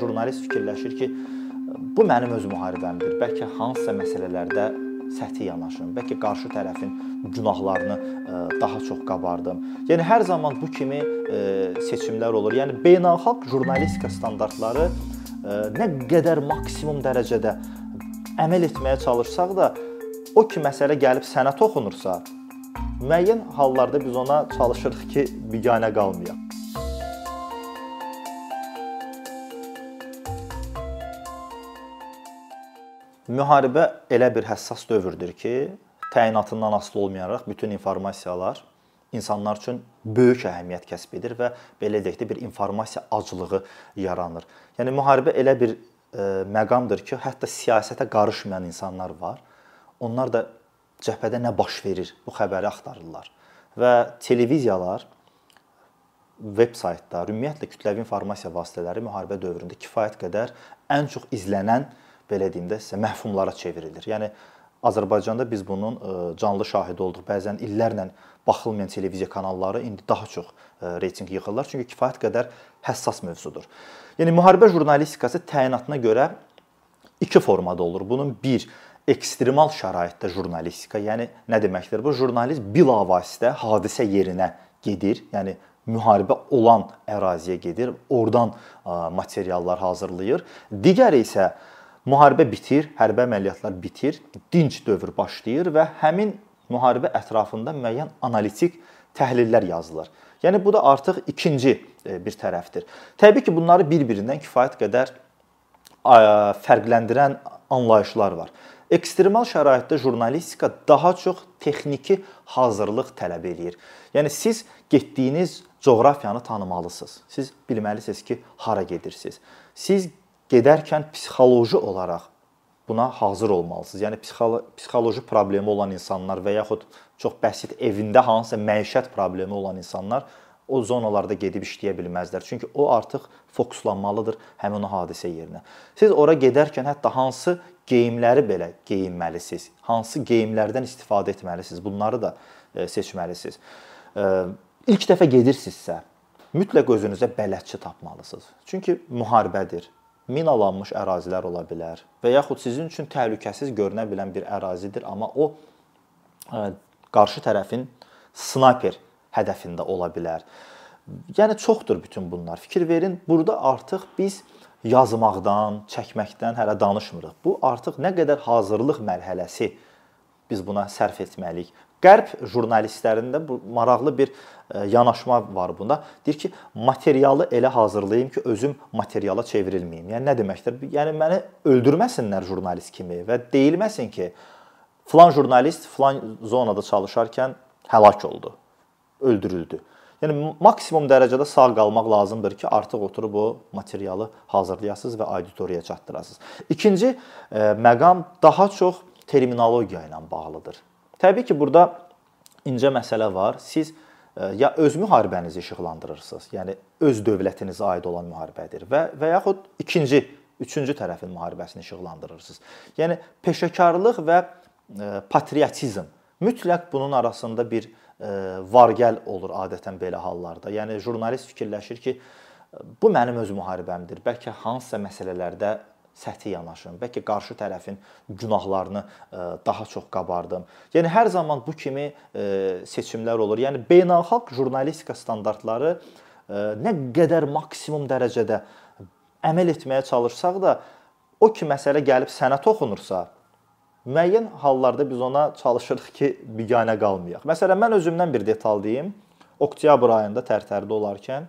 Jurnalist fikirləşir ki, bu mənim öz müharibəmdir. Bəlkə hansısa məsələlərdə səthi yanaşım, bəlkə qarşı tərəfin günahlarını e, daha çox qabardım. Yəni hər zaman bu kimi e, seçimlər olur. Yəni beynəlxalq jurnalistika standartları e, nə qədər maksimum dərəcədə əməl etməyə çalışsaq da o ki məsələ gəlib sənə toxunursa, müəyyən hallarda biz ona çalışırıq ki, biganə qalmayaq. Müharibə elə bir həssas dövrdür ki, təyinatından asılı olmayaraq bütün informasiyalar insanlar üçün böyük əhəmiyyət kəsb edir və belə deyək də bir informasiya aclığı yaranır. Yəni müharibə elə bir e, məqamdır ki, hətta siyasətə qarışmayan insanlar var. Onlar da cəbhədə nə baş verir bu xəbəri axtarırlar. Və televiziyalar, veb saytlar, ümumiyyətlə kütləvi informasiya vasitələri müharibə dövründə kifayət qədər ən çox izlənən belə deyim də sizə məhfumlara çevrilir. Yəni Azərbaycanda biz bunun e, canlı şahidi olduq. Bəzən illərlə baxılmayan televiziya kanalları indi daha çox e, reytinq yığırlar, çünki kifayət qədər həssas mövzudur. Yəni müharibə jurnalistikası təyinatına görə iki formada olur. Bunun bir ekstremal şəraitdə jurnalistika, yəni nə deməkdir? Bu jurnalist bilavasitə hadisə yerinə gedir, yəni müharibə olan əraziyə gedir, oradan materiallar hazırlayır. Digəri isə Müharibə bitir, hərbi əməliyyatlar bitir, dinc dövr başlayır və həmin müharibə ətrafında müəyyən analitik təhlillər yazılır. Yəni bu da artıq ikinci e, bir tərəfdir. Təbii ki, bunları bir-birindən kifayət qədər fərqləndirən anlayışlar var. Ekstremal şəraitdə jurnalistika daha çox texniki hazırlıq tələb eləyir. Yəni siz getdiyiniz coğrafiyanı tanımalısınız. Siz bilməlisiniz ki, hara gedirsiniz. Siz gedərkən psixoloji olaraq buna hazır olmalısınız. Yəni psixoloji problemi olan insanlar və yaxud çox bəsit evində hansısa məişət problemi olan insanlar o zonalarda gedib işləyə bilməzlər. Çünki o artıq fokuslanmalıdır həmin o hadisə yerinə. Siz ora gedərkən hətta hansı geyimləri belə geyinməlisiniz, hansı geyimlərdən istifadə etməlisiniz, bunları da e, seçməlisiniz. E, ilk dəfə gedirsinizsə, mütləq özünüzə bələdçi tapmalısınız. Çünki müharibədir minalanmış ərazilər ola bilər və yaxud sizin üçün təhlükəsiz görünə bilən bir ərazidir, amma o e, qarşı tərəfin snayper hədəfində ola bilər. Yəni çoxdur bütün bunlar. Fikir verin, burada artıq biz yazmaqdan, çəkməkdən hələ danışmırıq. Bu artıq nə qədər hazırlıq mərhələsi biz buna sərf etməliyik. Qərb jurnalistlərində bu maraqlı bir e, yanaşma var bunda. Deyir ki, materialı elə hazırlayım ki, özüm materiala çevrilməyim. Yəni nə deməkdir? Yəni məni öldürməsinlər jurnalist kimi və deyilməsin ki, filan jurnalist filan zonada çalışarkən həlak oldu, öldürüldü. Yəni maksimum dərəcədə sağ qalmaq lazımdır ki, artıq oturub o materialı hazırlayasınız və auditoriyaya çatdırasınız. İkinci e, məqam daha çox terminologiya ilə bağlıdır. Təbii ki, burada incə məsələ var. Siz e, ya öz müharibənizi işıqlandırırsınız, yəni öz dövlətinizə aid olan müharibədir və və yaxud ikinci, üçüncü tərəfin müharibəsini işıqlandırırsınız. Yəni peşəkarlıq və e, patriotizm mütləq bunun arasında bir e, vargəl olur adətən belə hallarda. Yəni jurnalist fikirləşir ki, bu mənim öz müharibəmdir. Bəlkə hansısa məsələlərdə səthi yanaşım, bəlkə qarşı tərəfin günahlarını e, daha çox qabardım. Yəni hər zaman bu kimi e, seçimlər olur. Yəni beynəlxalq jurnalistika standartları e, nə qədər maksimum dərəcədə əməl etməyə çalışsaq da o ki məsələ gəlib sənə toxunursa, müəyyən hallarda biz ona çalışırıq ki, biganə qalmayaq. Məsələn, mən özümdən bir detal deyim. Oktyabr ayında Tərtərdə olarkən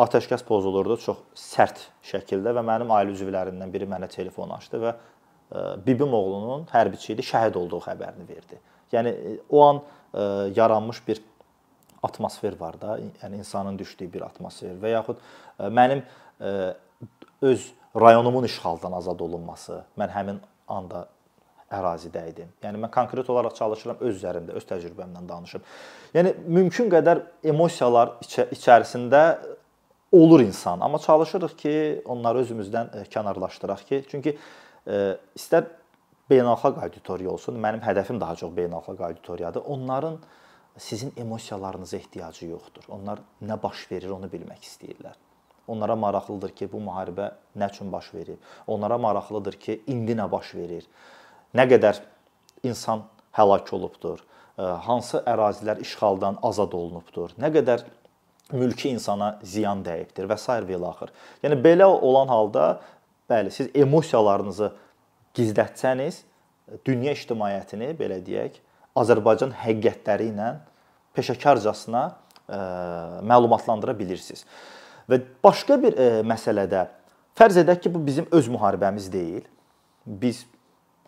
atəşkəs pozulurdu çox sərt şəkildə və mənim ailə üzvlərindən biri mənə telefon açdı və e, bibim oğlunun hərbiçi idi, şəhid olduğu xəbərini verdi. Yəni e, o an e, yaranmış bir atmosfer var da, yəni insanın düşdüyü bir atmosfer və yaxud mənim öz rayonumun işğaldan azad olunması, mən həmin anda ərazidə idim. Yəni mən konkret olaraq çalışıram öz üzərimdə, öz təcrübəmdən danışım. Yəni mümkün qədər emosiyalar içə içərisində olur insan, amma çalışırıq ki, onları özümüzdən e, kənarlaşdıraq ki, çünki e, istər beynəlxalq auditoriya olsun, mənim hədəfim daha çox beynəlxalq auditoriyadır. Onların sizin emosiyalarınıza ehtiyacı yoxdur. Onlar nə baş verir, onu bilmək istəyirlər. Onlara maraqlıdır ki, bu müharibə nə üçün baş verib? Onlara maraqlıdır ki, indi nə baş verir? Nə qədər insan həlak olubdur? Hansı ərazilər işğaldan azad olunubdur? Nə qədər mülki insana ziyan dəyibdir və s. və ilaxır. Yəni belə olan halda bəli, siz emosiyalarınızı gizlətsəniz, dünya ictimaiyyətini belə deyək, Azərbaycan həqiqətləri ilə peşəkarcasına ə, məlumatlandıra bilirsiniz. Və başqa bir ə, məsələdə fərz edək ki, bu bizim öz müharibəmiz deyil. Biz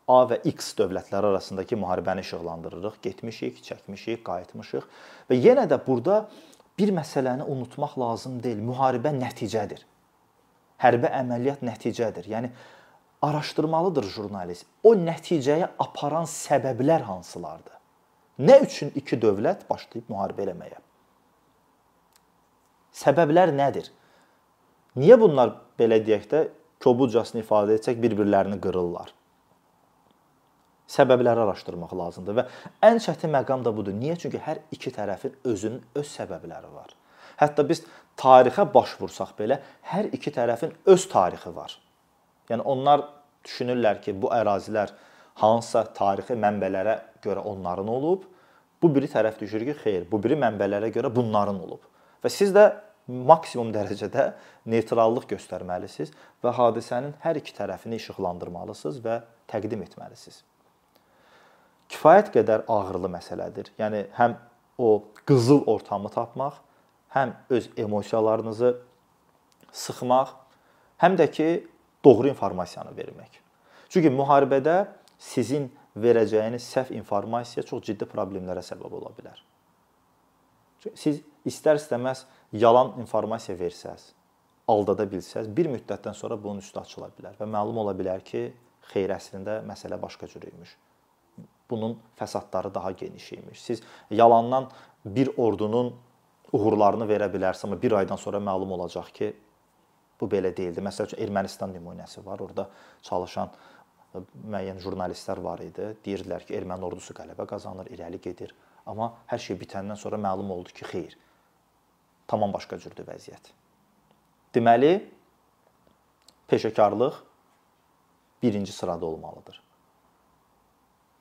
A və X dövlətləri arasındakı müharibəni işıqlandırırıq, getmişik, çəkmişik, qayıtmışıq və yenə də burada bir məsələni unutmaq lazım deyil. Müharibə nəticədir. Hərbi əməliyyat nəticədir. Yəni araşdırmalıdır jurnalist. O nəticəyə aparan səbəblər hansılardır? Nə üçün iki dövlət başlayıb müharibə eləməyə? Səbəblər nədir? Niyə bunlar belə deyək də kobudcasını ifadə etsək bir-birlərini qırırlar? Səbəbləri araşdırmaq lazımdır və ən çətin məqam da budur. Niyə? Çünki hər iki tərəfin özünün öz səbəbləri var. Hətta biz tarixə baş vursaq belə, hər iki tərəfin öz tarixi var. Yəni onlar düşünürlər ki, bu ərazilər hansısa tarixi mənbələrə görə onların olub. Bu biri tərəf düşür ki, xeyr, bu biri mənbələrə görə bunların olub. Və siz də maksimum dərəcədə neytrallıq göstərməlisiniz və hadisənin hər iki tərəfini işıqlandırmalısınız və təqdim etməlisiniz. Kifayət qədər ağırlı məsələdir. Yəni həm o qızıl ortamı tapmaq, həm öz emosiyalarınızı sıxmaq, həm də ki doğru informasiyanı vermək. Çünki müharibədə sizin verəcəyiniz səhv informasiya çox ciddi problemlərə səbəb ola bilər. Siz istər-istəməz yalan informasiya versəz, aldada bilsəz, bir müddətdən sonra bunun üstü açıla bilər və məlum ola bilər ki, xeyr əslində məsələ başqa cür imiş. Bunun fəsadları daha geniş imiş. Siz yalandan bir ordunun uğurlarını verə bilərsiniz, amma bir aydan sonra məlum olacaq ki, bu belə deyildi. Məsəl üçün Ermənistan nümunəsi var. Orda çalışan müəyyən jurnalistlər var idi. Deyirdilər ki, erməni ordusu qələbə qazanır, irəli gedir. Amma hər şey bitəndən sonra məlum oldu ki, xeyr. Tamam başqa cürdür vəziyyət. Deməli, peşəkarlıq birinci sırada olmalıdır.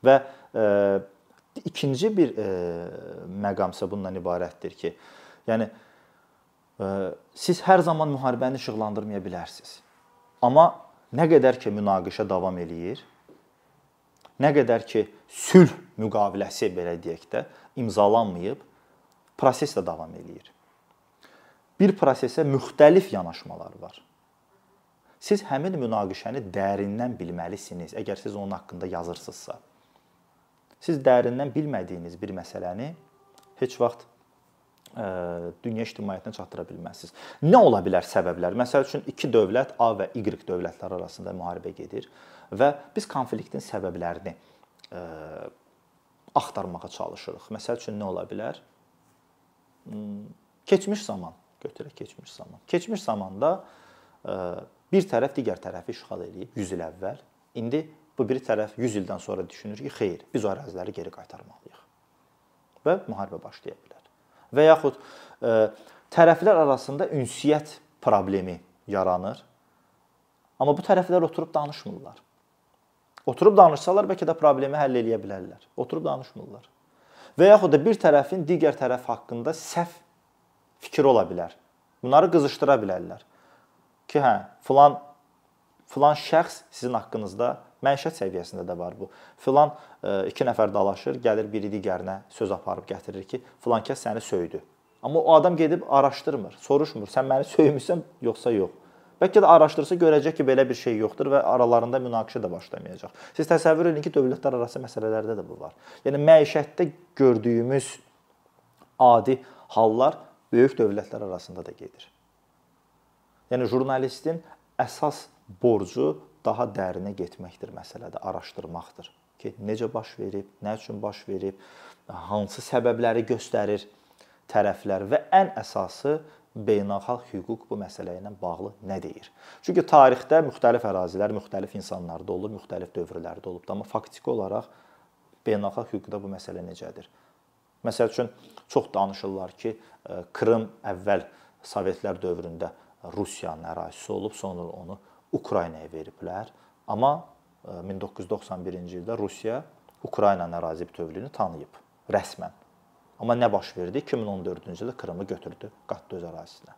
Və e, ikinci bir e, məqam isə bundan ibarətdir ki, yəni e, siz hər zaman müharibəni işıqlandırmaya bilərsiniz. Amma Nə qədər ki münaqişə davam eləyir, nə qədər ki sülh müqaviləsi belə deyək də imzalanmayıb, proses də davam eləyir. Bir prosesə müxtəlif yanaşmalar var. Siz həmin münaqişəni dərindən bilməlisiniz, əgər siz onun haqqında yazırsınızsa. Siz dərindən bilmədiyiniz bir məsələni heç vaxt dünya ictimaiyyətinə çatdıra bilməzsiniz. Nə ola bilər səbəblər? Məsəl üçün iki dövlət A və Y dövlətləri arasında müharibə gedir və biz konfliktin səbəblərini axtarmağa çalışırıq. Məsəl üçün nə ola bilər? Hmm, keçmiş zaman götürək keçmiş zaman. Keçmiş zamanda bir tərəf digər tərəfi işğal eləyib 100 il əvvəl. İndi bu biri tərəf 100 ildən sonra düşünür ki, xeyr, biz o əraziləri geri qaytarmalıyıq. Və müharibə başlaya bilər və yaxud e, tərəflər arasında ünsiyyət problemi yaranır. Amma bu tərəflər oturub danışmırlar. Oturub danışsalar bəlkə də problemi həll edə bilərlər. Oturub danışmırlar. Və yaxud da bir tərəfin digər tərəf haqqında səhv fikri ola bilər. Bunları qızışdıra bilərlər. Ki hə, filan filan şəxs sizin haqqınızda məişət səviyyəsində də var bu. Filan e, iki nəfər dalaşır, gəlir biri digərinə söz aparıb gətirir ki, filan kəs səni söydü. Amma o adam gedib araşdırmır, soruşmur, sən məni söymüsən yoxsa yox. Bəlkə də araşdırsa görəcək ki, belə bir şey yoxdur və aralarında münaqişə də başlamayacaq. Siz təsəvvür edin ki, dövlətlər arası məsələlərdə də bu var. Yəni məişətdə gördüyümüz adi hallar böyük dövlətlər arasında da gedir. Yəni jurnalistin əsas borcu daha dərinə getməkdir məsələdə, araşdırmaqdır ki, necə baş verib, nə üçün baş verib, hansı səbəbləri göstərir tərəflər və ən əsası beynəlxalq hüquq bu məsələ ilə bağlı nə deyir? Çünki tarixdə müxtəlif ərazilər, müxtəlif insanlarda olub, müxtəlif dövrlərdə olub, amma faktiki olaraq beynəlxalq hüquqda bu məsələ necədir? Məsəl üçün çox danışırlar ki, Krım əvvəl Sovetlər dövründə Rusiyanın ərazisi olub, sonra onu Ukraynaya veriblər. Amma 1991-ci ildə Rusiya Ukraynanın ərazi bütövlüyünü tanıyıb rəsmən. Amma nə baş verdi? 2014-cü ildə Krımı götürdü, qatdı öz ərazisinə.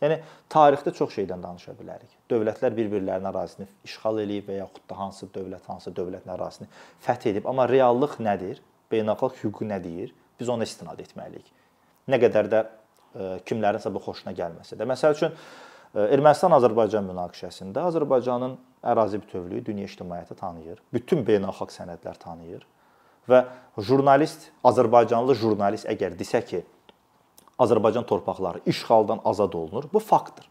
Yəni tarixdə çox şeydən danışa bilərik. Dövlətlər bir-birlərinin ərazisini işğal eləyib və yaxud da hansı dövlət hansı dövlətin ərazisini fəth edib, amma reallıq nədir? Beynəlxalq hüquq nə deyir? Biz ona istinad etməliyik. Nə qədər də e, kimlərinsə bu xoşuna gəlməsə də. Məsəl üçün e, Ermənistan-Azərbaycan münaqişəsində Azərbaycanın ərazi bütövlüyü dünya ictimaiyyəti tanıyır. Bütün beynəlxalq sənədlər tanıyır və jurnalist, Azərbaycanlı jurnalist əgər desə ki, Azərbaycan torpaqları işğaldan azad olunur. Bu faktdır.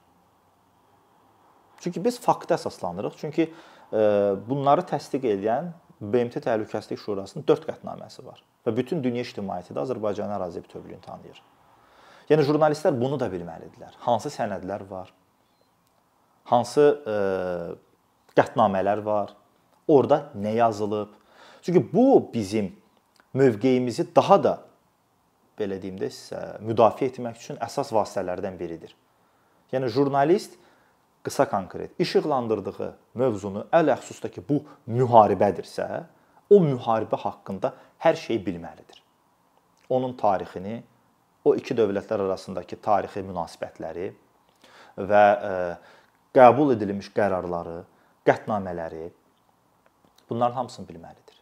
Çünki biz faktə əsaslanırıq. Çünki e, bunları təsdiq edən BMT Təhlükəsizlik Şurasının 4 qətnaməsi var və bütün dünya ictimaiyyəti də Azərbaycanın ərazi bütövlüyünü tanıyır. Yəni jurnalistlər bunu da bilməlidirlər. Hansı sənədlər var? Hansı e, qətnamələr var? Orda nə yazılıb? Çünki bu bizim mövqeyimizi daha da belə deyim də sizə müdafiə etmək üçün əsas vasitələrdən biridir. Yəni jurnalist qısa konkret işıqlandırdığı mövzunu ələxüsusda ki, bu müharibədirsə, o müharibə haqqında hər şeyi bilməlidir. Onun tarixini, o iki dövlətlər arasındakı tarixi münasibətləri və e, qəbul edilmiş qərarları, qətnamələri bunların hamısını bilməlidir.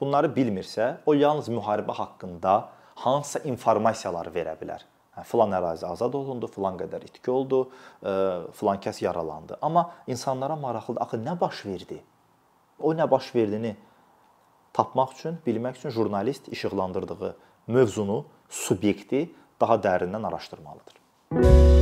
Bunları bilmirsə, o yalnız müharibə haqqında hansısa informasiyaları verə bilər. Hə, filan ərazi azad olundu, filan qədər itki oldu, filan kəs yaralandı. Amma insanlara maraqlıdır, axı nə baş verdi? O nə baş verdiyini tapmaq üçün, bilmək üçün jurnalist işıqlandırdığı mövzunu, subyekti daha dərindən araşdırmalıdır.